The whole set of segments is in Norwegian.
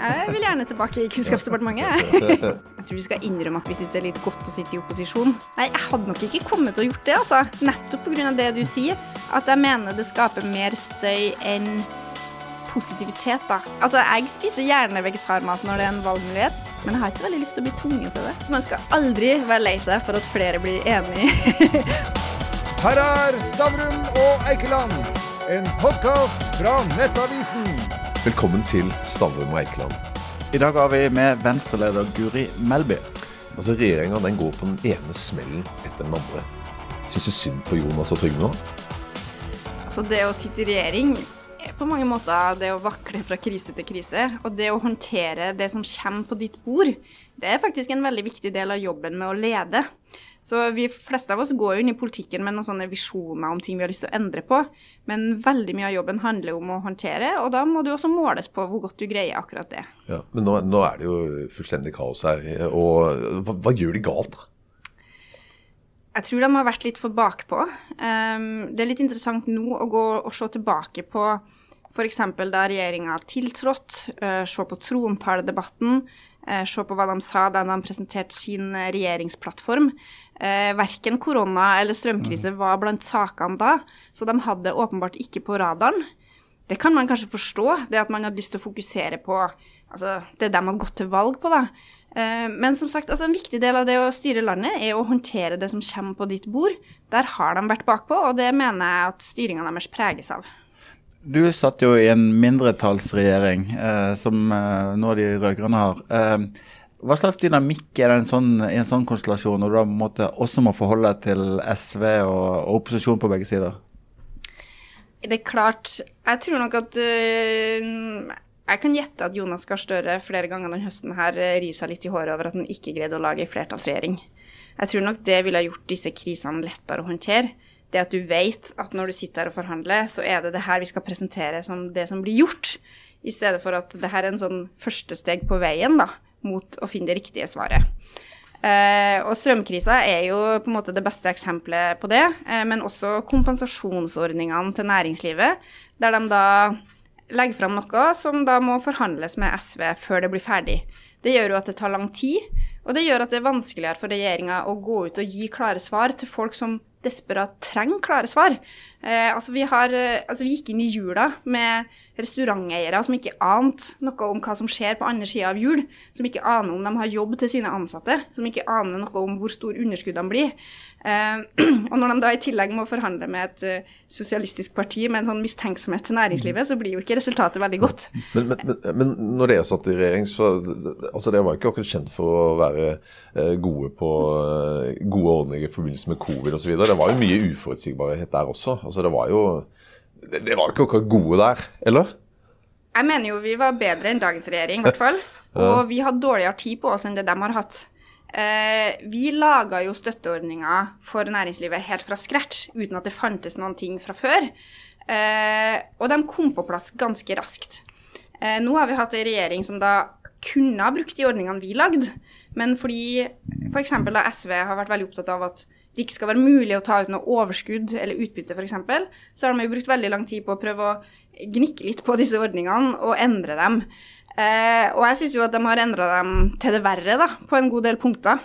Jeg vil gjerne tilbake i Kunnskapsdepartementet. Jeg tror vi skal innrømme at vi syns det er litt godt å sitte i opposisjon. Nei, jeg hadde nok ikke kommet til å gjort det, altså. Nettopp pga. det du sier. At jeg mener det skaper mer støy enn positivitet, da. Altså, jeg spiser gjerne vegetarmat når det er en valgmulighet, men jeg har ikke så veldig lyst til å bli tvunget til det. Man skal aldri være lei seg for at flere blir enig. Her er Stavrum og Eikeland, en podkast fra Nettavisen. Velkommen til Stavrum og Eikeland. I dag har vi med Venstre-leder Guri Melby. Altså, Regjeringa går på den ene smellen etter den andre. Syns du synd på Jonas og Trygve nå? Altså, det å sitte i regjering er på mange måter det å vakle fra krise til krise. Og det å håndtere det som kommer på ditt bord, det er faktisk en veldig viktig del av jobben med å lede. Så vi fleste av oss går jo inn i politikken med noen sånne visjoner om ting vi har lyst til å endre på. Men veldig mye av jobben handler om å håndtere, og da må du også måles på hvor godt du greier akkurat det. Ja, Men nå, nå er det jo fullstendig kaos her. Og hva, hva gjør de galt, da? Jeg tror de har vært litt for bakpå. Um, det er litt interessant nå å gå og se tilbake på f.eks. da regjeringa tiltrådte, uh, se på trontaledebatten, uh, se på hva de sa da de presenterte sin regjeringsplattform. Eh, verken korona eller strømkrise var blant sakene da, så de hadde det åpenbart ikke på radaren. Det kan man kanskje forstå, det at man hadde lyst til å fokusere på altså, det de har gått til valg på. da. Men som sagt, altså en viktig del av det å styre landet er å håndtere det som kommer på ditt bord. Der har de vært bakpå, og det mener jeg at styringa deres preges av. Du satt jo i en mindretallsregjering, eh, som eh, nå de rød-grønne har. Eh, hva slags dynamikk er det en sånn, i en sånn konstellasjon, når du da på også må forholde deg til SV og, og opposisjon på begge sider? Det er klart Jeg tror nok at uh, Jeg kan gjette at Jonas Gahr Støre flere ganger denne høsten her rir seg litt i håret over at han ikke greide å lage en flertallsregjering. Jeg tror nok det ville gjort disse krisene lettere å håndtere. Det at du vet at når du sitter her og forhandler, så er det det her vi skal presentere som det som blir gjort, i stedet for at det her er en sånn første steg på veien da, mot å finne det riktige svaret. Eh, og strømkrisa er jo på en måte det beste eksempelet på det, eh, men også kompensasjonsordningene til næringslivet, der de da legger fram noe som da må forhandles med SV før det blir ferdig. Det gjør jo at det tar lang tid, og det gjør at det er vanskeligere for regjeringa å gå ut og gi klare svar til folk som desperat trenger klare svar. Eh, altså vi, har, altså vi gikk inn i jula med restauranteiere som ikke ante noe om hva som skjer på andre sida av jul, som ikke aner om de har jobb til sine ansatte, som ikke aner noe om hvor stor underskuddene blir. Eh, og når de da i tillegg må forhandle med et uh, sosialistisk parti med en sånn mistenksomhet til næringslivet, så blir jo ikke resultatet veldig godt. Men, men, men, når dere satt i regjering, så altså dere var ikke akkurat kjent for å være uh, gode på uh, gode ordninger i forbindelse med covid osv. Det var jo mye uforutsigbarhet der også. Altså det var jo det, det var ikke akkurat gode der, eller? Jeg mener jo vi var bedre enn dagens regjering, i hvert fall. Og vi hadde dårligere tid på oss enn det de har hatt. Eh, vi laga jo støtteordninger for næringslivet helt fra scratch, uten at det fantes noen ting fra før. Eh, og de kom på plass ganske raskt. Eh, nå har vi hatt ei regjering som da kunne ha brukt de ordningene vi lagde, men fordi f.eks. da SV har vært veldig opptatt av at det ikke skal være mulig å ta ut noe overskudd eller utbytte f.eks., så har de jo brukt veldig lang tid på å prøve å gnikke litt på disse ordningene og endre dem. Eh, og jeg syns jo at de har endra dem til det verre, da, på en god del punkter.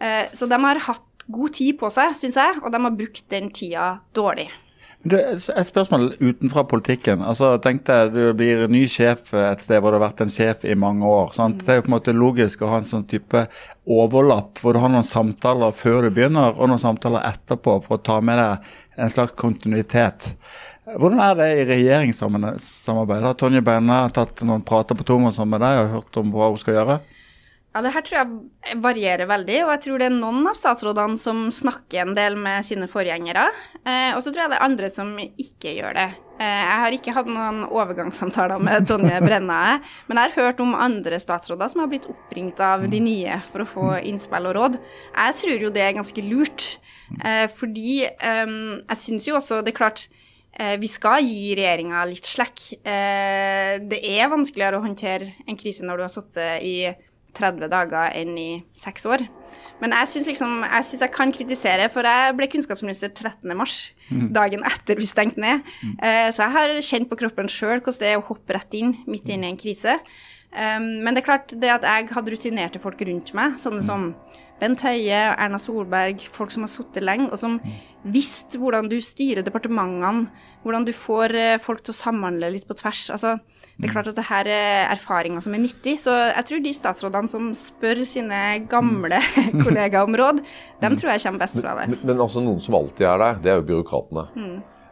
Eh, så de har hatt god tid på seg, syns jeg, og de har brukt den tida dårlig. Du, et spørsmål utenfra politikken. Altså, Tenk deg du blir ny sjef et sted hvor du har vært en sjef i mange år. Sant? Det er jo på en måte logisk å ha en sånn type overlapp hvor du har noen samtaler før du begynner, og noen samtaler etterpå for å ta med deg en slags kontinuitet. Hvordan er det i regjeringssamarbeid? Har Tonje Benne tatt noen prater på tomannshånd med deg og hørt om hva hun skal gjøre? Ja, Det her tror jeg varierer veldig, og jeg tror det er noen av statsrådene som snakker en del med sine forgjengere. Eh, og så tror jeg det er andre som ikke gjør det. Eh, jeg har ikke hatt noen overgangssamtaler med Tonje Brenna, men jeg har hørt om andre statsråder som har blitt oppringt av de nye for å få innspill og råd. Jeg tror jo det er ganske lurt, eh, fordi eh, jeg syns jo også det er klart vi skal gi regjeringa litt slekk. Eh, det er vanskeligere å håndtere en krise når du har sittet i 30 dager enn i seks år. Men jeg syns liksom, jeg, jeg kan kritisere, for jeg ble kunnskapsminister 13.3, mm. dagen etter vi stengte ned. Mm. Eh, så jeg har kjent på kroppen sjøl hvordan det er å hoppe rett inn midt inn i en krise. Um, men det er klart, det at jeg hadde rutinerte folk rundt meg, sånne som Bent Høie, Erna Solberg, folk som har sittet lenge, og som visste hvordan du styrer departementene, hvordan du får eh, folk til å samhandle litt på tvers. Altså, det er klart at det her er erfaringer som er nyttig, så jeg tror de statsrådene som spør sine gamle kollegaer om råd, dem tror jeg kommer best fra det. Men, men altså noen som alltid er der, det er jo byråkratene.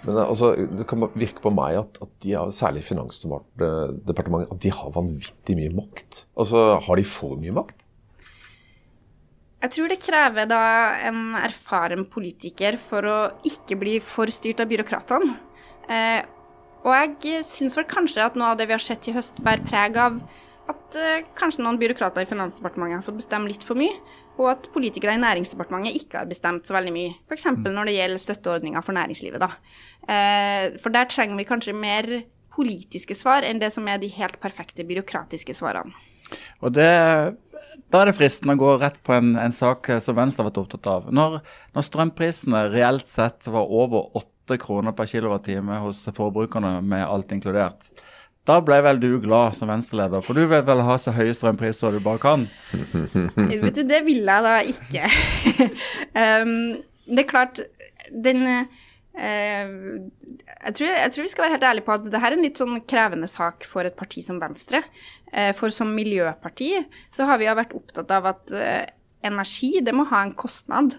Men altså, det kan virke på meg at, at de har, særlig Finansdepartementet at de har vanvittig mye makt. Altså, Har de for mye makt? Jeg tror det krever da en erfaren politiker for å ikke bli for styrt av byråkratene. Eh, og jeg syns vel kanskje at noe av det vi har sett i høst, bærer preg av at eh, kanskje noen byråkrater i Finansdepartementet har fått bestemme litt for mye, og at politikere i Næringsdepartementet ikke har bestemt så veldig mye. F.eks. når det gjelder støtteordninger for næringslivet. da. Eh, for der trenger vi kanskje mer politiske svar enn det som er de helt perfekte byråkratiske svarene. Og det, Da er det fristende å gå rett på en, en sak som Venstre har vært opptatt av. Når, når strømprisene reelt sett var over 8 kroner per kilowattime hos forbrukerne med alt inkludert, da ble vel du glad som Venstre-leder, for du vil vel ha så høye strømpriser du bare kan? Vet du, det vil jeg da ikke. um, det er klart, den jeg, tror, jeg, tror, vi skal være helt ærlige på at dette er en litt sånn krevende sak for et parti som Venstre. Uh, for som miljøparti så har vi vært opptatt av at uh, energi, det må ha en kostnad.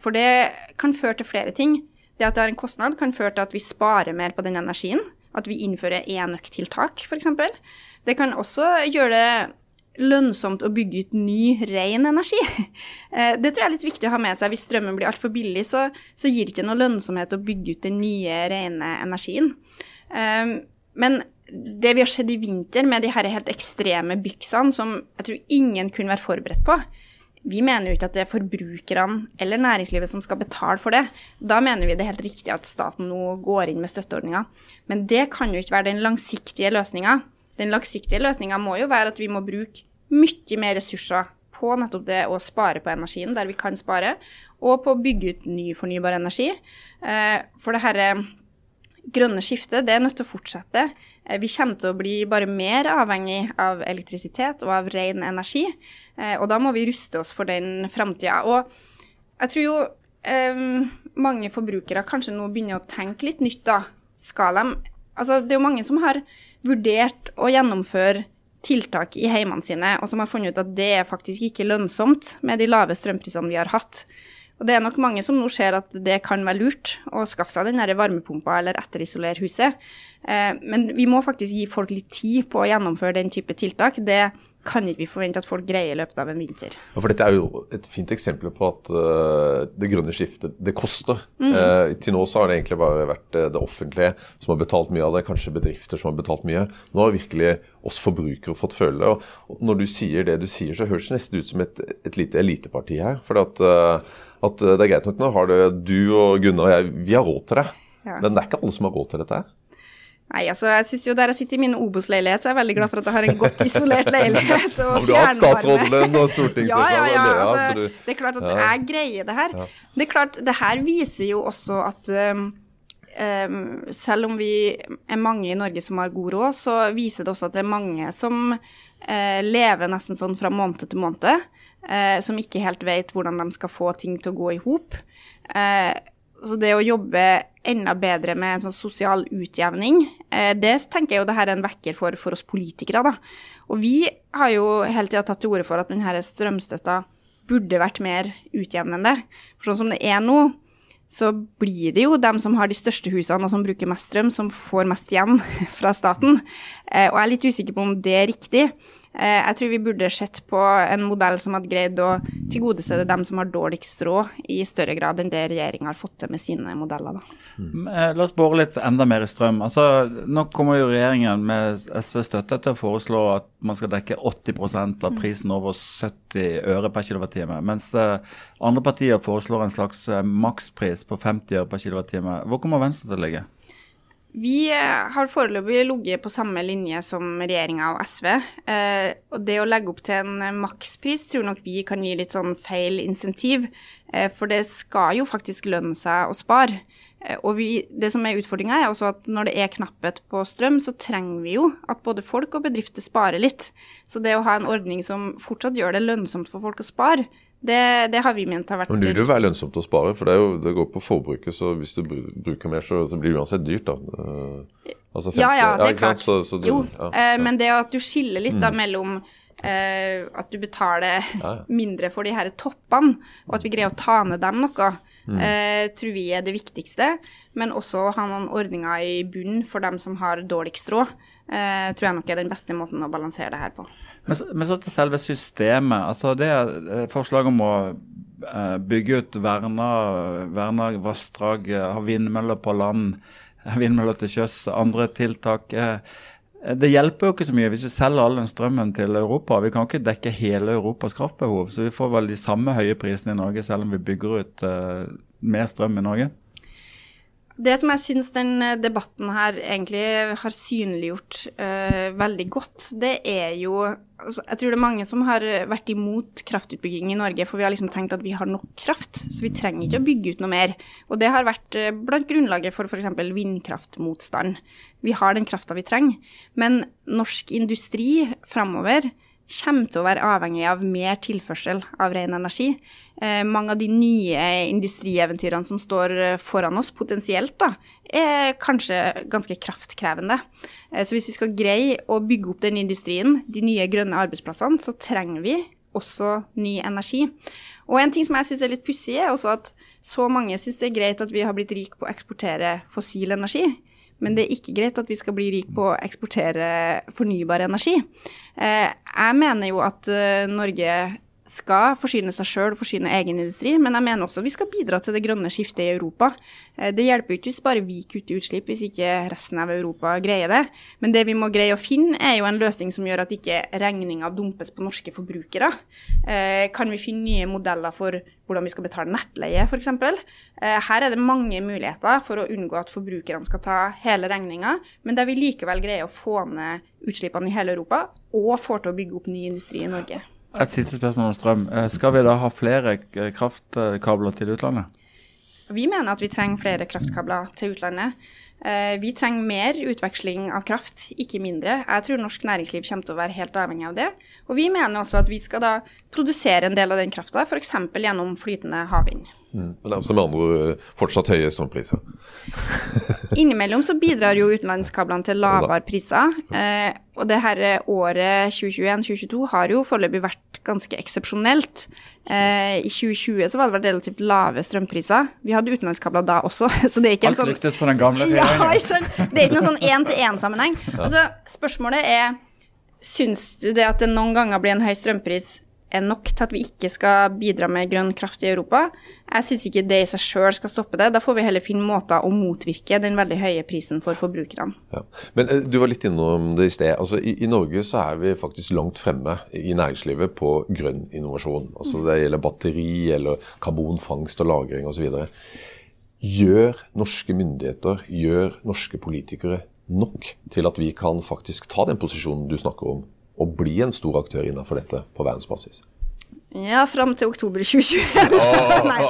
for det kan føre til flere ting. Det at det har en kostnad, kan føre til at vi sparer mer på den energien. At vi innfører enøktiltak, f.eks. Det kan også gjøre det lønnsomt å bygge ut ny, ren energi. Eh, det tror jeg er litt viktig å ha med seg. Hvis strømmen blir altfor billig, så, så gir det ikke noe lønnsomhet å bygge ut den nye, rene energien. Um, men det vi har sett i vinter med de her helt ekstreme byksene, som jeg tror ingen kunne være forberedt på, vi mener jo ikke at det er forbrukerne eller næringslivet som skal betale for det. Da mener vi det er helt riktig at staten nå går inn med støtteordninger. Men det kan jo ikke være den langsiktige løsninga. Den langsiktige løsninga må jo være at vi må bruke mye mer ressurser på nettopp det å spare på energien der vi kan spare, og på å bygge ut ny fornybar energi. Eh, for det herre grønne skiftet det er nødt til å fortsette. Eh, vi kommer til å bli bare mer avhengig av elektrisitet og av ren energi. Eh, og da må vi ruste oss for den framtida. Og jeg tror jo mange forbrukere kanskje nå begynner å tenke litt nytt, da. Skal de Altså, det er jo mange som har vurdert å gjennomføre tiltak i heimene sine, og som har funnet ut at det er faktisk ikke lønnsomt med de lave strømprisene vi har hatt. Og det er nok mange som nå ser at det kan være lurt å skaffe seg den varmepumpa eller etterisolere huset. Eh, men vi må faktisk gi folk litt tid på å gjennomføre den type tiltak. Det kan ikke vi forvente at folk greier i løpet av en vinter. Ja, for Dette er jo et fint eksempel på at uh, det grønne skiftet det koster. Mm. Uh, til nå så har det egentlig bare vært uh, det offentlige som har betalt mye av det, kanskje bedrifter som har betalt mye. Nå har virkelig oss forbrukere fått føle det. Og når du sier det du sier, så høres det nesten ut som et, et lite eliteparti her. For at, at, det er greit nok nå har det, du og Gunnar og jeg, vi har råd til det. Ja. Men det er ikke alle som har råd til dette her. Nei, altså jeg synes jo Der jeg sitter i min Obos-leilighet, så er jeg veldig glad for at jeg har en godt isolert leilighet. og Har du hatt statsrådslønn og stortingssesjon? ja, ja, ja. Altså, du, det er klart at ja. jeg greier det her. Det er klart, det her viser jo også at um, um, selv om vi er mange i Norge som har god råd, så viser det også at det er mange som uh, lever nesten sånn fra måned til måned. Uh, som ikke helt vet hvordan de skal få ting til å gå i hop. Uh, så det å jobbe enda bedre med en sånn sosial utjevning, eh, det tenker jeg jo det her er en vekker for, for oss politikere. da. Og vi har jo hele tida tatt til orde for at denne strømstøtta burde vært mer utjevnende. For sånn som det er nå, så blir det jo dem som har de største husene og som bruker mest strøm, som får mest igjen fra staten. Eh, og jeg er litt usikker på om det er riktig. Eh, jeg tror vi burde sett på en modell som hadde greid å tilgodese dem som har dårligst råd, i større grad enn det regjeringa har fått til med sine modeller. Mm. La oss bore litt enda mer i strøm. Altså, nå kommer jo regjeringen med SV støtte til å foreslå at man skal dekke 80% av prisen over 70 øre per kWt, mens eh, andre partier foreslår en slags makspris på 50 øre per kWt. Hvor kommer Venstre til å ligge? Vi eh, har foreløpig ligget på samme linje som regjeringa og SV. Eh, og det å legge opp til en makspris tror nok vi kan gi litt sånn feil insentiv. Eh, for det skal jo faktisk lønne seg å spare. Eh, og vi, det som er utfordringa, er også at når det er knapphet på strøm, så trenger vi jo at både folk og bedrifter sparer litt. Så det å ha en ordning som fortsatt gjør det lønnsomt for folk å spare, det, det har vi ment har vært Men det vil jo være lønnsomt å spare, for det, jo, det går på forbruket. Så hvis du bruker mer, så, blir det uansett dyrt, da. Uh, altså 50, ja, ja, det er klart. Så, så du, jo, ja, ja. Uh, men det at du skiller litt da mm. mellom uh, at du betaler mindre for de her toppene, og at vi greier å ta ned dem noe, mm. tror vi er det viktigste. Men også å ha noen ordninger i bunnen for dem som har dårligst råd eh, tror jeg nok er den beste måten å balansere det her på. Men, men så til selve systemet. altså det er Forslaget om å eh, bygge ut verna, verna vassdrag, eh, ha vindmøller på land, vindmøller til sjøs, andre tiltak. Eh, det hjelper jo ikke så mye hvis vi selger all den strømmen til Europa. Vi kan ikke dekke hele Europas kraftbehov, så vi får vel de samme høye prisene i Norge selv om vi bygger ut uh, mer strøm i Norge. Det som jeg syns den eh, debatten her egentlig har synliggjort uh, veldig godt, det er jo altså, Jeg tror det er mange som har vært imot kraftutbygging i Norge, for vi har liksom tenkt at vi har nok kraft, så vi trenger ikke å bygge ut noe mer. Og det har vært blant grunnlaget for f.eks. vindkraftmotstand. Vi har den krafta vi trenger. Men norsk industri framover kommer til å være avhengig av mer tilførsel av ren energi. Eh, mange av de nye industrieventyrene som står eh, foran oss, potensielt, da, er kanskje ganske kraftkrevende. Eh, så hvis vi skal greie å bygge opp den industrien, de nye grønne arbeidsplassene, så trenger vi også ny energi. Og en ting som jeg syns er litt pussig, er også at så mange syns det er greit at vi har blitt rike på å eksportere fossil energi. Men det er ikke greit at vi skal bli rik på å eksportere fornybar energi. Eh, jeg mener jo at eh, Norge skal forsyne seg sjøl og forsyne egen industri, men jeg mener også vi skal bidra til det grønne skiftet i Europa. Eh, det hjelper ikke hvis bare vi kutter utslipp, hvis ikke resten av Europa greier det. Men det vi må greie å finne, er jo en løsning som gjør at ikke regninga dumpes på norske forbrukere. Eh, kan vi finne nye modeller for hvordan vi skal betale nettleie, f.eks.? Eh, her er det mange muligheter for å unngå at forbrukerne skal ta hele regninga, men der vi likevel greier å få ned utslippene i hele Europa, og får til å bygge opp ny industri i Norge. Et siste spørsmål om strøm. Eh, skal vi da ha flere kraftkabler til utlandet? Vi mener at vi trenger flere kraftkabler til utlandet. Eh, vi trenger mer utveksling av kraft, ikke mindre. Jeg tror norsk næringsliv kommer til å være helt avhengig av det. Og vi mener også at vi skal da produsere en del av den krafta, f.eks. gjennom flytende havvind. Mm. Men altså med andre eh, fortsatt høye strømpriser? Innimellom så bidrar jo utenlandskablene til lavere priser. Eh, og det her året 2021-2022 har jo foreløpig vært ganske eksepsjonelt. Eh, I 2020 så var det vært relativt lave strømpriser. Vi hadde utenlandskabler da også. så det er ikke Alt en sånn... lyktes for den gamle regjeringen. Ja, det er ikke noen sånn én-til-én-sammenheng. Altså, spørsmålet er Syns du det at det noen ganger blir en høy strømpris er nok til at vi ikke skal bidra med grønn kraft i Europa. Jeg syns ikke det i seg sjøl skal stoppe det. Da får vi heller finne måter å motvirke den veldig høye prisen for forbrukerne. Ja. Men eh, du var litt innom det i sted. Altså, i, i, Norge så er vi faktisk langt fremme i næringslivet på grønn innovasjon. Altså, det gjelder batteri eller karbonfangst og -lagring osv. Gjør norske myndigheter, gjør norske politikere nok til at vi kan faktisk ta den posisjonen du snakker om å bli en stor aktør innenfor dette på verdensbasis? Ja, fram til oktober 2021. Oh. nei,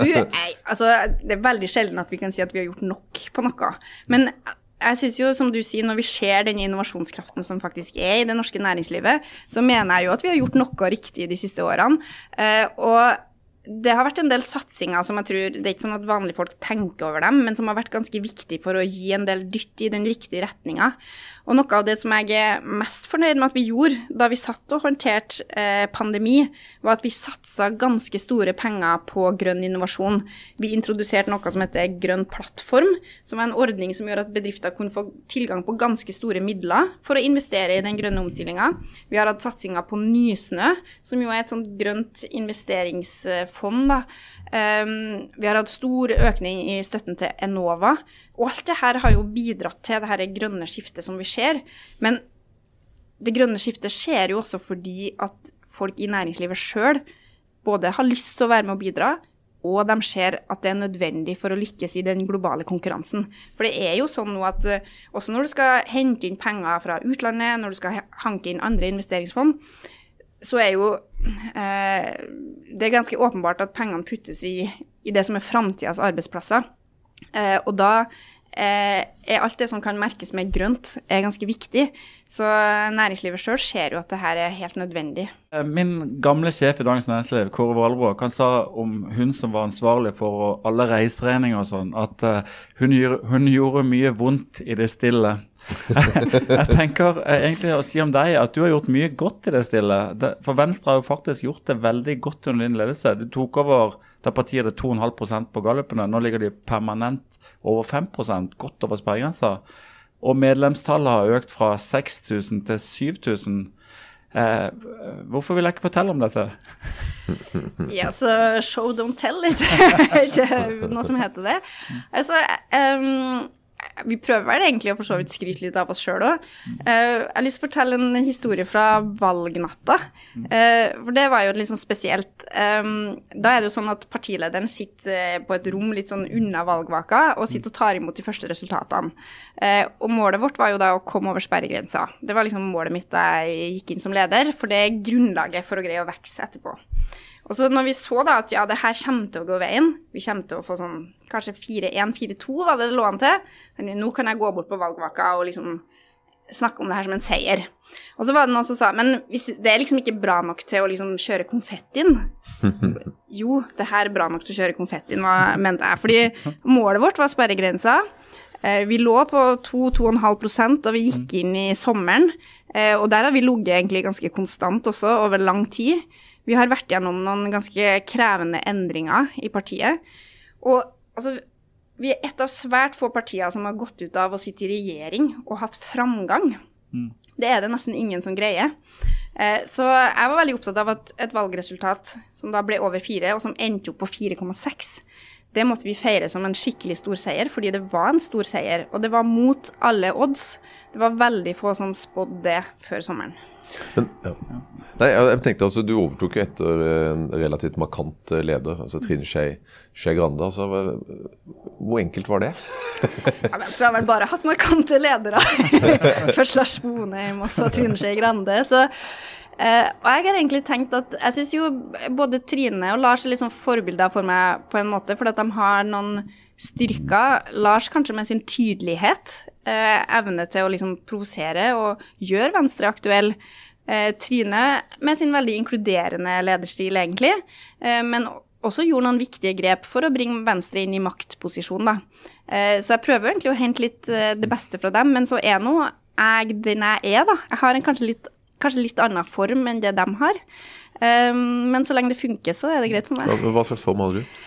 du, jeg, altså, det er veldig sjelden at vi kan si at vi har gjort nok på noe. Men jeg synes jo, som du sier, når vi ser den innovasjonskraften som faktisk er i det norske næringslivet, så mener jeg jo at vi har gjort noe riktig de siste årene. Uh, og det har vært en del satsinger som jeg tror Det er ikke sånn at vanlige folk tenker over dem, men som har vært ganske viktig for å gi en del dytt i den riktige retninga. Og noe av det som jeg er mest fornøyd med at vi gjorde da vi satt og håndterte eh, pandemi, var at vi satsa ganske store penger på grønn innovasjon. Vi introduserte noe som heter Grønn plattform, som er en ordning som gjør at bedrifter kunne få tilgang på ganske store midler for å investere i den grønne omstillinga. Vi har hatt satsinger på Nysnø, som jo er et sånt grønt investeringsfond. Da. Um, vi har hatt stor økning i støtten til Enova. Og alt det her har jo bidratt til det grønne skiftet som vi ser. Men det grønne skiftet skjer jo også fordi at folk i næringslivet sjøl både har lyst til å være med og bidra, og de ser at det er nødvendig for å lykkes i den globale konkurransen. For det er jo sånn nå at uh, også når du skal hente inn penger fra utlandet, når du skal hanke inn andre investeringsfond, så er jo eh, det er ganske åpenbart at pengene puttes i i det som er framtidas arbeidsplasser. Eh, og da eh, er alt det som kan merkes med grønt, er ganske viktig. Så næringslivet sjøl ser jo at det her er helt nødvendig. Eh, min gamle sjef i Dagens Næringsliv, Kåre Valbrok, han sa om hun som var ansvarlig for alle reiseregninger og sånn, at uh, hun, hun, gjorde mye vondt i det stille. jeg tenker uh, egentlig å si om deg at du har gjort mye godt i det stille. For Venstre har jo faktisk gjort det veldig godt under din ledelse. Du tok over da partiet hadde 2,5% på gallupene. Nå ligger de permanent over 5% godt over sperregrensa. Og medlemstallet har økt fra 6000 til 7000. Eh, hvorfor vil jeg ikke fortelle om dette? ja, så show don't tell it. noe som heter det. Altså, um, vi prøver egentlig å for så vidt skryte litt av oss sjøl òg. Uh, eh, jeg har lyst til å fortelle en historie fra valgnatta. Uh, for det var jo litt sånn spesielt. Um, da er det jo sånn at partilederen sitter på et rom litt sånn unna valgvaka og sitter og tar imot de første resultatene. Uh, og målet vårt var jo da å komme over sperregrensa. Det var liksom målet mitt da jeg gikk inn som leder, for det er grunnlaget for å greie å vokse etterpå. Og så når vi så da at ja, det her kommer til å gå veien, vi kommer til å få sånn kanskje 4-1, 4-2 var det det lå an til, men nå kan jeg gå bort på valgvaka og liksom snakke om det her som en seier. Og så var det noen som sa men hvis, det er liksom ikke bra nok til å liksom kjøre konfettien. jo, det her er bra nok til å kjøre konfettien, hva mente jeg. Fordi målet vårt var sperregrensa. Eh, vi lå på 2-2,5% da vi gikk inn i sommeren. Eh, og der har vi ligget egentlig ganske konstant også over lang tid. Vi har vært gjennom noen ganske krevende endringer i partiet. Og altså, vi er et av svært få partier som har gått ut av å sitte i regjering og hatt framgang. Mm. Det er det nesten ingen som greier. Eh, så jeg var veldig opptatt av at et valgresultat som da ble over fire, og som endte opp på 4,6, det måtte vi feire som en skikkelig stor seier, fordi det var en stor seier. Og det var mot alle odds. Det var veldig få som spådde det før sommeren. Men, ja. Nei, jeg tenkte altså Du overtok jo etter en relativt markant eh, leder, altså Trine Skei, Grande. altså Hvor enkelt var det? ja, Venstre har vel bare hatt markante ledere. Først Lars Bonheim og så Trine Skei Grande. så Uh, og jeg har egentlig tenkt at jeg syns jo både Trine og Lars er litt sånn forbilder for meg på en måte, fordi at de har noen styrker. Lars kanskje med sin tydelighet, uh, evne til å liksom provosere og gjøre Venstre aktuell. Eh, Trine med sin veldig inkluderende lederstil, egentlig, men også gjorde noen viktige grep for å bringe Venstre inn i maktposisjon, da. så jeg prøver egentlig å hente litt det beste fra dem, men så er nå jeg den jeg er, da. Jeg har en kanskje litt kanskje litt annen form enn det de har. Um, men så lenge det funker, så er det greit for meg. Hva, hva slags form hadde du?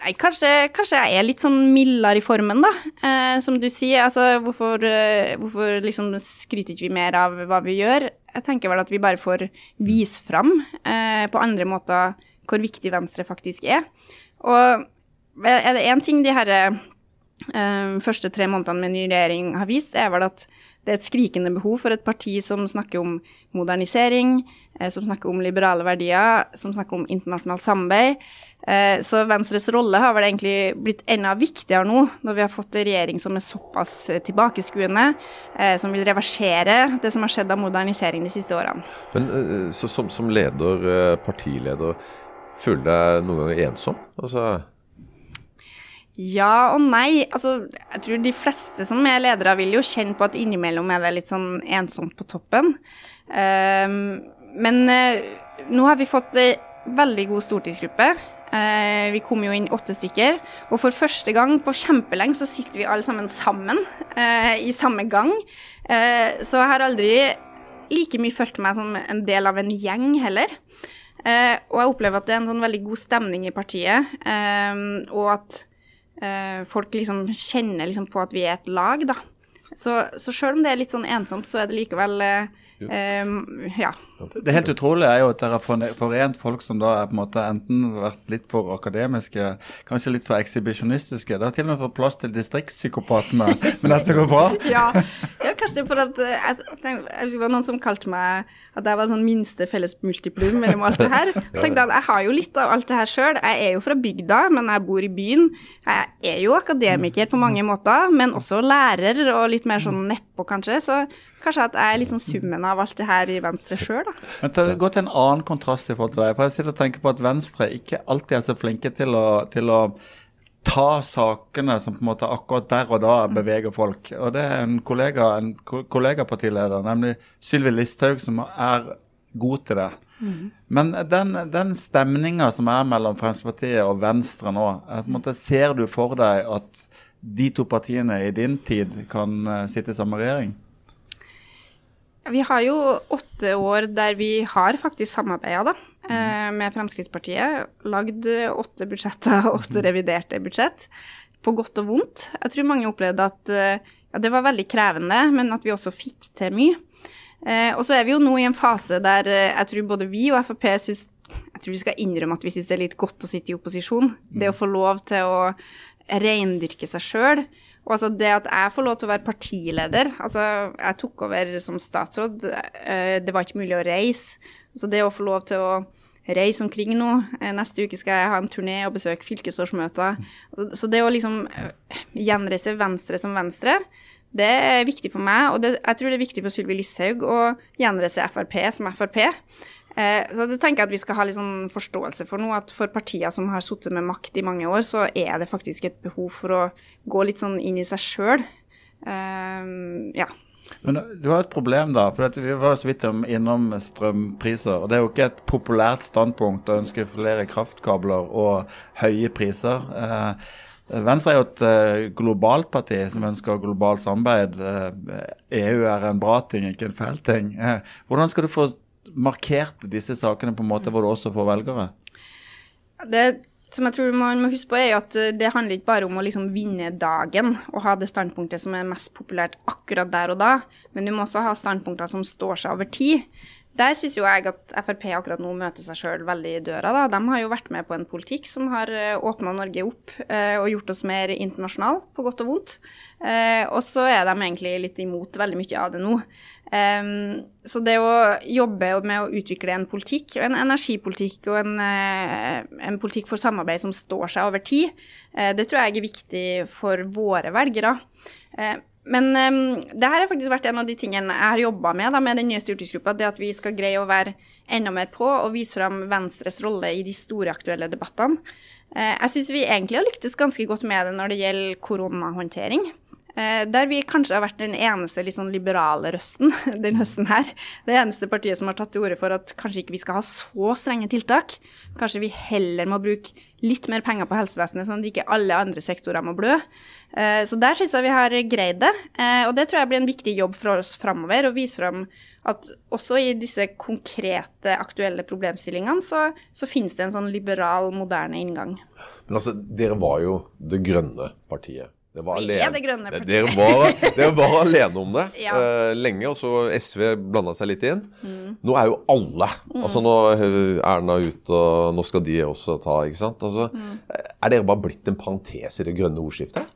Nei, kanskje, kanskje, jeg er litt sånn mildere i formen, da. Eh, som du sier, altså hvorfor, uh, hvorfor liksom skryter ikke vi mer av hva vi gjør? Jeg tenker vel at vi bare får vise fram eh, på andre måter hvor viktig Venstre faktisk er. Og er det én ting de her eh, første tre månedene med ny regjering har vist, er vel at det er et skrikende behov for et parti som snakker om modernisering, eh, som snakker om liberale verdier, som snakker om internasjonalt samarbeid. Eh, så Venstres rolle har vel egentlig blitt enda viktigere nå, når vi har fått en regjering som er såpass tilbakeskuende, eh, som vil reversere det som har skjedd av modernisering de siste årene. Men så, som, som leder, partileder, føler du deg noen ganger ensom? Altså ja og nei. Altså, jeg tror de fleste som er ledere, vil jo kjenne på at innimellom er det litt sånn ensomt på toppen. Um, men uh, nå har vi fått ei veldig god stortingsgruppe. Uh, vi kom jo inn åtte stykker. Og for første gang på kjempelenge så sitter vi alle sammen sammen uh, i samme gang. så jeg har aldri like mye følt meg som en del av en gjeng heller. og jeg opplever at det er en sånn veldig god stemning i partiet, og at folk liksom kjenner liksom på at vi er et lag, da. Så, så sjøl om det er litt sånn ensomt, så er det likevel uh, Um, ja. Det helt utrolige er jo at dere har forent folk som da er på en måte enten vært litt for akademiske, kanskje litt for ekshibisjonistiske. Det har til og med fått plass til distriktspsykopatene, men dette går bra? ja. ja, kanskje for at eh, jeg, tenkte, jeg det var noen som kalte meg at jeg var sånn minste felles multiplum mellom alt det her. Så tenkte jeg at jeg har jo litt av alt det her sjøl. Jeg er jo fra bygda, men jeg bor i byen. Jeg er jo akademiker på mange måter, men også lærer og litt mer sånn nedpå, kanskje. Så kanskje at jeg er litt sånn summen av alt det her i Venstre sjøl, da. Men ta, Gå til en annen kontrast i forhold til deg. for Jeg sitter og tenker på at Venstre ikke alltid er så flinke til å, til å ta sakene som på en måte akkurat der og da beveger folk. Og det er en kollega, en kollegapartileder, nemlig Sylvi Listhaug, som er god til det. Mm. Men den, den stemninga som er mellom Fremskrittspartiet og Venstre nå, er, på en måte, ser du for deg at de to partiene i din tid kan uh, sitte i samme regjering? Vi har jo åtte år der vi har faktisk samarbeida, da. Eh, med Fremskrittspartiet. Lagd åtte budsjetter åtte reviderte budsjett. På godt og vondt. Jeg tror mange opplevde at eh, ja, det var veldig krevende, men at vi også fikk til mye. Eh, og så er vi jo nå i en fase der jeg tror både vi og Frp syns Jeg tror vi skal innrømme at vi syns det er litt godt å sitte i opposisjon. Det å få lov til å reindyrke seg sjøl. Og altså det at jeg får lov til å være partileder Altså, jeg tok over som statsråd. Det var ikke mulig å reise. Så det å få lov til å reise omkring nå. Eh, neste uke skal jeg ha en turné og besøke fylkesårsmøter. Så det å liksom eh, gjenreise Venstre som Venstre, det er viktig for meg. Og det, jeg tror det er viktig for Sylvi Listhaug å gjenreise Frp som Frp. Eh, så det tenker jeg at vi skal ha litt sånn forståelse for nå, at for partier som har sittet med makt i mange år, så er det faktisk et behov for å gå litt sånn inn i seg sjøl. ja. Men du har et problem, da. for Vi var så vidt innom strømpriser. og Det er jo ikke et populært standpunkt å ønske flere kraftkabler og høye priser. Eh, Venstre er jo et globalt parti som ønsker globalt samarbeid. EU er en bra ting, ikke en fæl ting. Hvordan skal du få markert disse sakene på en måte hvor det også får velgere? Det som jeg tror man må huske på, er at eh, det handler ikke bare om å liksom vinne dagen og ha det standpunktet som er mest populært akkurat der og da, men du må også ha standpunkter som står seg over tid. Der syns jo jeg at Frp akkurat nå møter seg sjøl veldig i døra. Da. De har jo vært med på en politikk som har eh, åpna Norge opp eh, og gjort oss mer internasjonale, på godt og vondt. Eh, og så er de egentlig litt imot veldig mye av det nå. Så det å jobbe med å utvikle en politikk, en energipolitikk og en, en politikk for samarbeid som står seg over tid, det tror jeg er viktig for våre velgere. Uh, men um, det her har faktisk vært en av de tingene jeg har jobba med da, med den nye stortingsgruppa. Det at vi skal greie å være enda mer på og vise fram Venstres rolle i de store aktuelle debattene. jeg syns vi egentlig har lyktes ganske godt med det når det gjelder koronahåndtering. Uh, der vi kanskje har vært den eneste litt sånn liberale røsten den høsten her. Det eneste partiet som har tatt til orde for at kanskje ikke vi skal ha så strenge tiltak. Kanskje vi heller må bruke litt mer penger på helsevesenet, sånn at ikke alle andre sektorer må blø. Eh, så der syns jeg vi har greid det. Eh, og det tror jeg blir en viktig jobb for oss framover. Å vise fram at også i disse konkrete, aktuelle problemstillingene så, så finnes det en sånn liberal, moderne inngang. Men altså, dere var jo det grønne partiet. Det var alene. Det grønne partiet. Dere var, dere var alene om det ja. uh, lenge, og så SV blanda seg litt inn. Mm. Nå er jo alle mm. Altså Nå er Erna ute, og nå skal de også ta, ikke sant. Altså, mm. Er dere bare blitt en parentes i det grønne ordskiftet?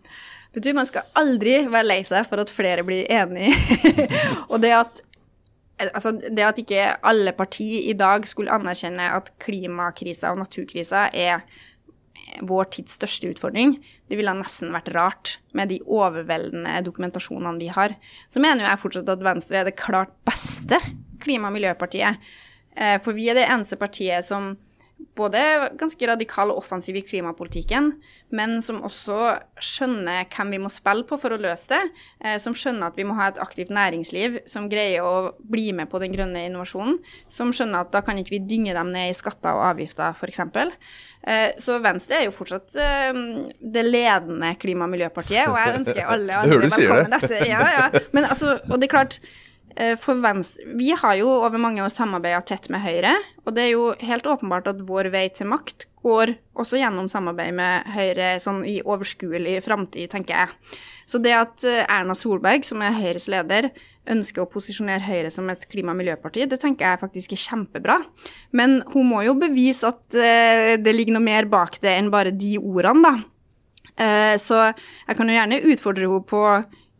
Betyr Man skal aldri være lei seg for at flere blir enig. og det at Altså, det at ikke alle partier i dag skulle anerkjenne at klimakrisa og naturkrisa er vår tids største utfordring. Det ville nesten vært rart med de overveldende dokumentasjonene vi har. Så mener jeg fortsatt at Venstre er det klart beste klima- og miljøpartiet. Eh, for vi er det eneste partiet som både ganske radikal og offensiv i klimapolitikken, men som også skjønner hvem vi må spille på for å løse det. Eh, som skjønner at vi må ha et aktivt næringsliv som greier å bli med på den grønne innovasjonen. Som skjønner at da kan ikke vi dynge dem ned i skatter og avgifter, f.eks. Eh, så Venstre er jo fortsatt eh, det ledende klima- og miljøpartiet, og jeg ønsker alle andre velkommen dette. Ja, ja. Men altså, og det er klart, for Venstre Vi har jo over mange år samarbeida tett med Høyre, og det er jo helt åpenbart at vår vei til makt går også gjennom samarbeid med Høyre sånn i overskuelig framtid, tenker jeg. Så det at eh, Erna Solberg, som er Høyres leder, ønsker å posisjonere Høyre som et klima- og miljøparti, det tenker jeg faktisk er kjempebra. Men hun må jo bevise at eh, det ligger noe mer bak det enn bare de ordene, da. Så jeg kan jo gjerne utfordre henne på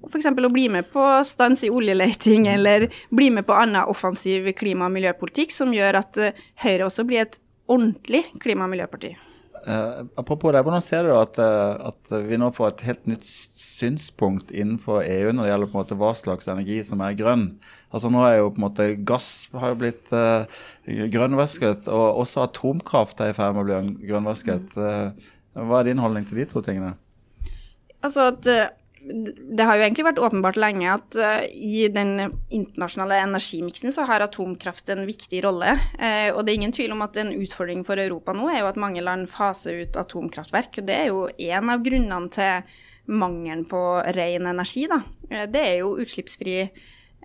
f.eks. å bli med på stans i oljeleting, eller bli med på annen offensiv klima- og miljøpolitikk som gjør at eh, Høyre også blir et ordentlig klima- og miljøparti. Uh, apropos det, hvordan ser du at, uh, at, vi nå får et helt nytt synspunkt innenfor EU når det gjelder på en måte hva slags energi som er grønn? Altså Nå er jo på en måte gass har jo blitt uh, grønnvasket, og også atomkraft er i ferd med å bli grønnvasket. hva er din holdning til de to tingene? Altså at det har jo egentlig vært åpenbart lenge at uh, i den internasjonale energimiksen så har atomkraft en viktig rolle. Uh, og det er ingen tvil om at en utfordring for Europa nå er jo at mange land faser ut atomkraftverk. og Det er jo en av grunnene til mangelen på ren energi. Da. Uh, det er jo utslippsfri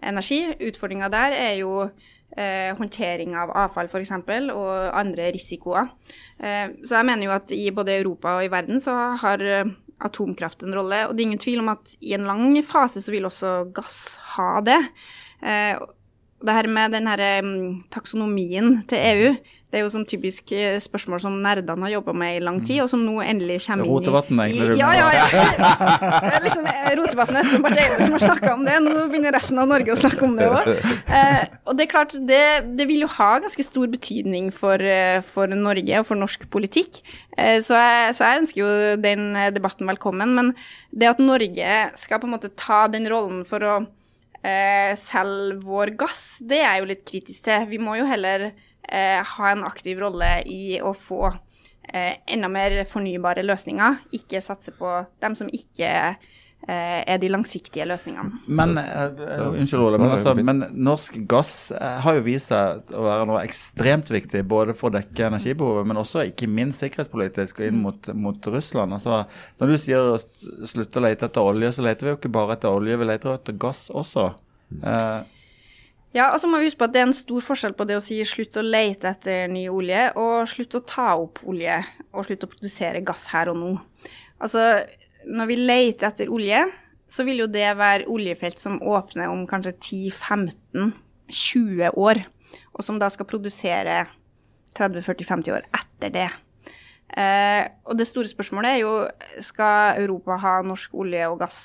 energi. Utfordringa der er jo håndtering av avfall f.eks. og andre risikoer. så jeg mener jo at i både Europa og i verden så har atomkraft en rolle. Og det er ingen tvil om at i en lang fase så vil også gass ha det. Eh, det her med den her taksonomien til EU, det er jo sånn typisk eh, spørsmål som nerdene har jobba med i lang tid, og som nå endelig kommer inn i Rotevatn, egentlig? Ja, ja, ja. Det liksom eh, Rotevatn og Espen Barth Eide som har snakka om det. Nå begynner resten av Norge å snakke om det òg. Eh, og det er klart, det, det, vil jo ha ganske stor betydning for, for Norge og for norsk politikk. Eh, så, jeg, så, jeg, ønsker jo den debatten velkommen. Men det at Norge skal på en måte ta den rollen for å eh, selge vår gass, det er jeg jo litt kritisk til. Vi må jo heller eh, ha en aktiv rolle i å få eh, enda mer fornybare løsninger, ikke satse på dem som ikke Eh, er de langsiktige løsningene. Men, uh, unnskyld Ole, men, altså, men, norsk gass uh, har jo vist seg å være noe ekstremt viktig både for å dekke energibehovet, men også ikke minst sikkerhetspolitisk og inn mot, mot Russland. Altså, når du sier å slutte å lete etter olje, så leter vi jo ikke bare etter olje, vi leter etter gass også. Uh, ja, og så må vi huske på at det er en stor forskjell på det å si slutt å lete etter ny olje, og slutt å ta opp olje og slutt å produsere gass her og nå. Altså, når vi leter etter olje, så vil jo det være oljefelt som åpner om kanskje 10-15-20 år, og som da skal produsere 30-40-50 år etter det. Eh, og det store spørsmålet er jo skal Europa ha norsk olje og gass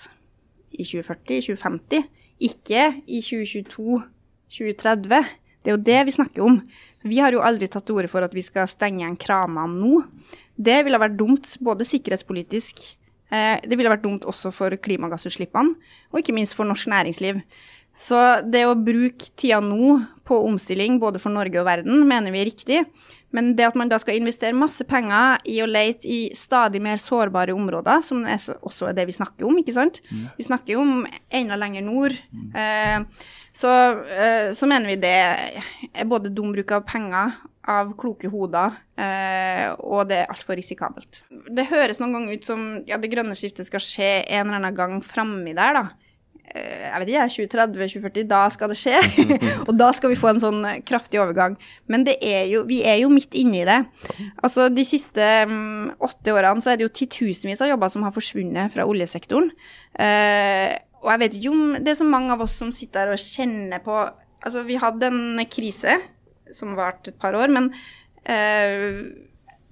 i 2040-2050, ikke i 2022-2030. Det er jo det vi snakker om. Så vi har jo aldri tatt til orde for at vi skal stenge igjen kranene nå. Det ville vært dumt, både sikkerhetspolitisk det ville vært dumt også for klimagassutslippene, og ikke minst for norsk næringsliv. Så det å bruke tida nå på omstilling både for Norge og verden, mener vi er riktig. Men det at man da skal investere masse penger i å lete i stadig mer sårbare områder, som er også er det vi snakker om, ikke sant. Mm. Vi snakker jo om enda lenger nord. Mm. Eh, så, eh, så, mener vi det er både dum bruk av penger av kloke hoder, eh, og det er altfor risikabelt. Det høres noen ganger ut som ja, det grønne skiftet skal skje en eller annen gang framme der, da. Eh, jeg vet ikke, 2030-2040, da skal det skje. og da skal vi få en sånn kraftig overgang. Men er jo, vi er jo midt inne i det. Altså De siste um, åtte årene så er det jo titusenvis av jobber som har forsvunnet fra oljesektoren. Eh, og jeg vet ikke om det er så mange av oss som sitter her og kjenner på Altså, vi hadde en krise som varte et par år. Men eh,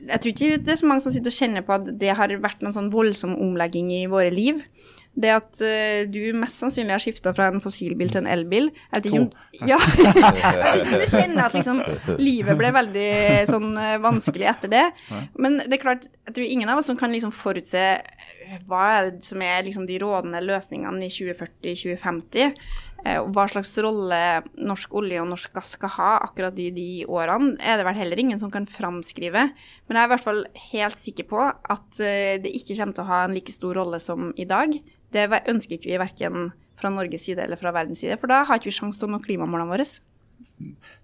jeg tror ikke det er så mange som sitter og kjenner på at det har vært noen sånn voldsom omlegging i våre liv. Det at uh, du mest sannsynlig har skifta fra en fossilbil til en elbil jeg vet ikke om, Ja. du kjenner at liksom livet ble veldig sånn uh, vanskelig etter det. Men det er klart, jeg tror ingen av oss som kan liksom forutse hva er det som er liksom de rådende løsningene i 2040-2050. Eh, hva slags rolle norsk olje og norsk gass skal ha akkurat i de årene, er det vel heller ingen som kan framskrive. Men jeg er i hvert fall helt sikker på at eh, det ikke kommer til å ha en like stor rolle som i dag. Det ønsker ikke vi verken fra Norges side eller fra verdens side, for da har ikke vi sjanse til å nå klimamålene våre.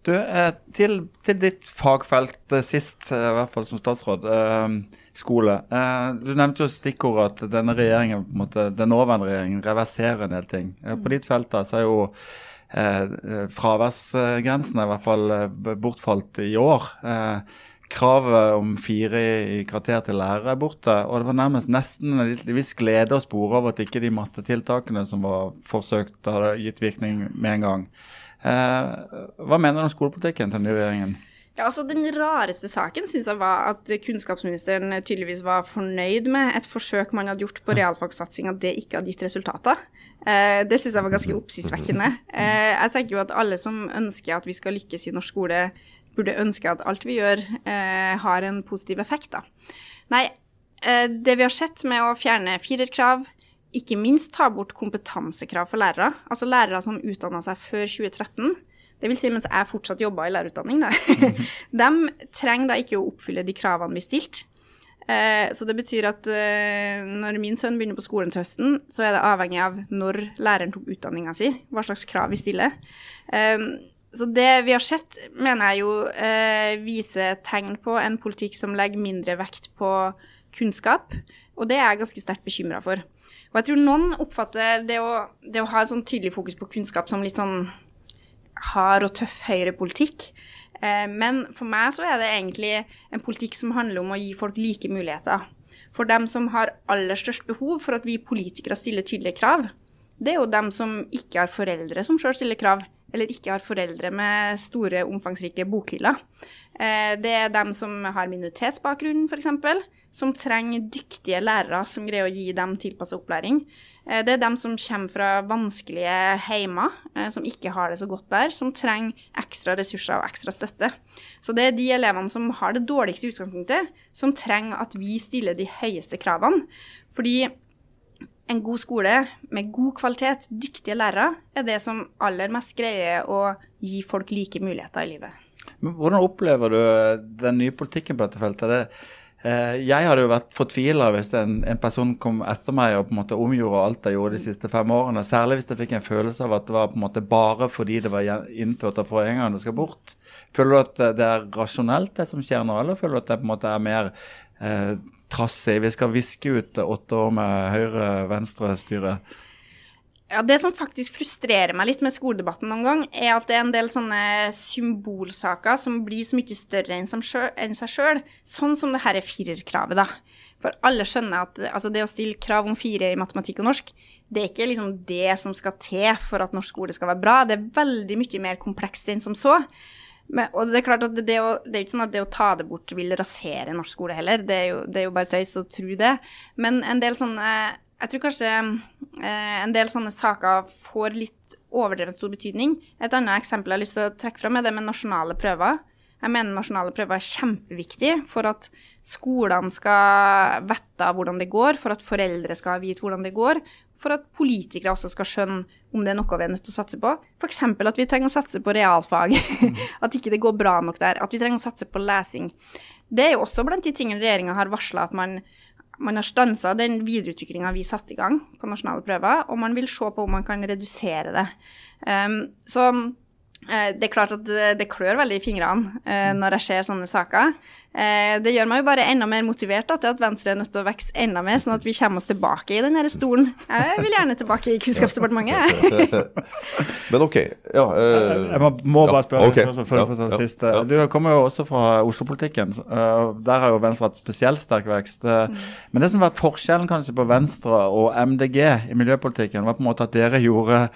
Du, eh, til, til ditt fagfelt sist, i hvert fall som statsråd skole. Eh, du nevnte jo stikkordet at denne regjeringen, på en måte, den nåværende regjeringen reverserer en del ting. Eh, på ditt felt da, så er jo eh, fraværsgrensene i hvert fall eh, bortfalt i år. Eh, kravet om fire i kvarter til lærere er borte. Og det var nærmest nesten en viss glede å spore over at ikke de mattetiltakene som var forsøkt, hadde gitt virkning med en gang. Eh, hva mener du om skolepolitikken til den nye regjeringen? Ja, altså Den rareste saken syns jeg var at kunnskapsministeren tydeligvis var fornøyd med et forsøk man hadde gjort på realfagssatsing, at det ikke hadde gitt resultater. Eh, det syns jeg var ganske oppsiktsvekkende. Eh, jeg tenker jo at alle som ønsker at vi skal lykkes i norsk skole, burde ønske at alt vi gjør, eh, har en positiv effekt, da. Nei, eh, det vi har sett med å fjerne firerkrav, ikke minst ta bort kompetansekrav for lærere, altså lærere som utdanna seg før 2013, det vil si mens jeg fortsatt jobba i lærerutdanning, da. de trenger da ikke å oppfylle de kravene vi stilte. Eh, så det betyr at eh, når min sønn begynner på skolen til høsten, så er det avhengig av når læreren tok utdanninga si, hva slags krav vi stiller. Eh, så det vi har sett, mener jeg jo viser tegn på en politikk som legger mindre vekt på kunnskap, og det er jeg ganske sterkt bekymra for. Og jeg tror noen oppfatter det å, det å ha et sånn tydelig fokus på kunnskap som litt sånn hard og tøff høyrepolitikk. Eh, men for meg så er det egentlig en politikk som handler om å gi folk like muligheter. For dem som har aller størst behov for at vi politikere stiller tydelige krav, det er jo dem som ikke har foreldre som sjøl stiller krav, eller ikke har foreldre med store, omfangsrike bokhyller. Eh, det er dem som har minoritetsbakgrunn, f.eks., som trenger dyktige lærere som greier å gi dem tilpassa opplæring. Eh, det er dem som kommer fra vanskelige heimer, eh, som ikke har det så godt der, som trenger ekstra ressurser og ekstra støtte. Så det er de elevene som har det dårligste utgangspunktet, som trenger at vi stiller de høyeste kravene. Fordi en god skole med god kvalitet, dyktige lærere, er det som aller mest greier å gi folk like muligheter i livet. Men hvordan opplever du den nye politikken på dette feltet? Det Eh, jeg hadde jo vært fortvila hvis en, en, person kom etter meg og på en måte omgjorde alt jeg gjorde de siste fem årene. Særlig hvis jeg fikk en følelse av at det var på en måte bare fordi det var innført av forgjengeren det skal bort. Føler du at det er rasjonelt det som skjer nå, eller føler du at det på en måte er mer eh, trassig? Vi skal viske ut åtte år med høyre-venstre-styre. Ja, Det som faktisk frustrerer meg litt med skoledebatten noen gang, er at det er en del sånne symbolsaker som blir så mye større enn seg sjøl, sånn som det her firerkravet, da. For alle skjønner at altså det å stille krav om fire i matematikk og norsk, det er ikke liksom det som skal til for at norsk skole skal være bra. Det er veldig mye mer komplekst enn som så. Men, og det er klart at det, det, å, det, er ikke sånn at det å ta det bort vil rasere norsk skole heller. Det er jo, det er jo bare tøys å tro det. Men en del sånne jeg tror kanskje eh, en del sånne saker får litt overdrevet stor betydning. Et annet eksempel jeg har lyst til å trekke fram, er det med nasjonale prøver. Jeg mener nasjonale prøver er kjempeviktig for at skolene skal vite hvordan det går, for at foreldre skal vite hvordan det går, for at politikere også skal skjønne om det er noe vi er nødt til å satse på. F.eks. at vi trenger å satse på realfag. at ikke det går bra nok der. At vi trenger å satse på lesing. Det er jo også blant de tingene regjeringa har varsla at man man har stansa den videreutviklinga vi satte i gang på nasjonale prøver, og man vil se på om man kan redusere det. Um, så det er klart at det, klør veldig i fingrene eh, når jeg ser sånne saker. Eh, det gjør meg jo bare enda mer motivert da, til at Venstre er nødt til å vokse enda mer, sånn at vi kommer oss tilbake i denne stolen. Jeg vil gjerne tilbake i Kunnskapsdepartementet. Men OK. Ja, eh, jeg må, må bare spørre ja, okay. for, for, for, siste. Du kommer jo også fra Oslo-politikken. Der har jo Venstre hatt spesielt sterk vekst. Mm. Men det som har vært forskjellen kanskje på Venstre og MDG i miljøpolitikken, var på en måte at dere gjorde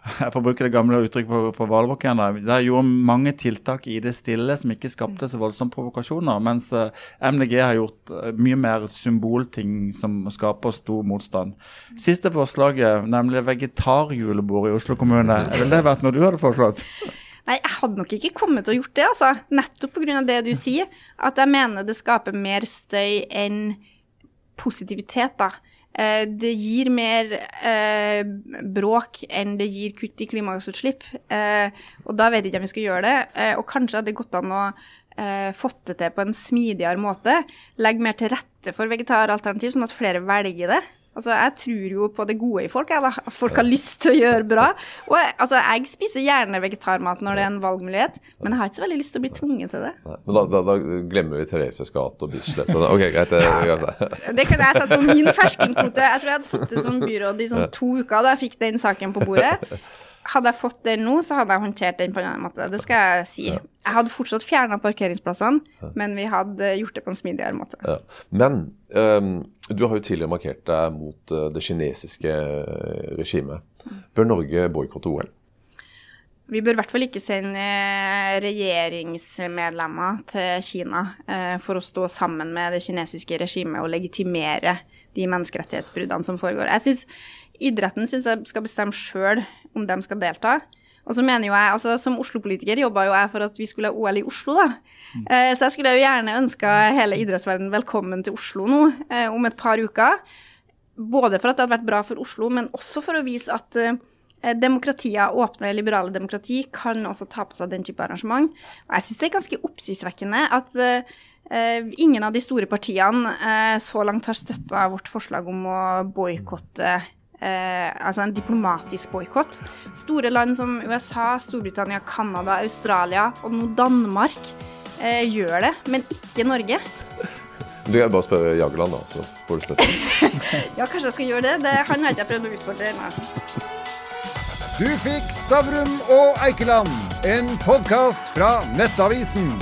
jeg får bruke det gamle uttrykket på, Valborg igjen. Der gjorde mange tiltak i det stille som ikke skapte så voldsomme provokasjoner. Mens eh, MDG har gjort uh, mye mer symbolting som skaper stor motstand. Siste forslaget, nemlig vegetarjulebord i Oslo kommune. Ville det vært noe du hadde foreslått? Nei, jeg hadde nok ikke kommet til å gjort det, altså. Nettopp pga. det du sier. At jeg mener det skaper mer støy enn positivitet, da. Eh, det gir mer eh, bråk enn det gir kutt i klimagassutslipp. Eh, og da vet jeg ikke om vi skal gjøre det. Eh, og kanskje hadde det gått an å eh, fått det til på en smidigere måte. Legge mer til rette for vegetaralternativ, sånn at flere velger det. Altså, Jeg tror jo på det gode i folk, jeg, da. At folk har lyst til å gjøre bra. Og altså, Jeg spiser gjerne vegetarmat når det er en valgmulighet, men jeg har ikke så veldig lyst til å bli tvunget til det. Men da, da, da glemmer vi Thereses gate og Bislett. Ok, greit. Det, det kan jeg sette på min ferskenkvote. Jeg tror jeg hadde sittet som byråd i sånn to uker da jeg fikk den saken på bordet. Hadde jeg fått den nå, så hadde jeg håndtert den på en annen måte. Det skal jeg si. Jeg hadde fortsatt fjerna parkeringsplassene, men vi hadde gjort det på en smidigere måte. Ja. Men um, du har jo tidligere markert deg mot uh, det kinesiske regimet. Bør Norge boikotte OL? Vi bør i hvert fall ikke sende eh, regjeringsmedlemmer til Kina eh, for å stå sammen med det kinesiske regimet og legitimere de menneskerettighetsbruddene som foregår. Jeg synes Idretten syns jeg skal bestemme sjøl om de skal delta. Og så mener jo jeg, altså Som Oslo-politiker jobba jo jeg for at vi skulle ha OL i Oslo, da. Eh, så jeg skulle jo gjerne ønska hele idrettsverdenen velkommen til Oslo nå eh, om et par uker. Både for at det hadde vært bra for Oslo, men også for å vise at eh, demokratier, åpne, liberale demokrati, kan også ta på seg den type arrangement. Og jeg syns det er ganske oppsiktsvekkende at eh, ingen av de store partiene så langt har støtta vårt forslag om å boikotte eh, altså en diplomatisk boikott. Store land som USA, Storbritannia, Canada, Australia og nå Danmark eh, gjør det, men ikke Norge. Du kan bare spørre Jagland, da, så får du støtte. Ja, kanskje jeg skal gjøre det. det han har ikke jeg prøvd å utfordre ennå. Du fikk Stavrum og Eikeland, en podkast fra Nettavisen.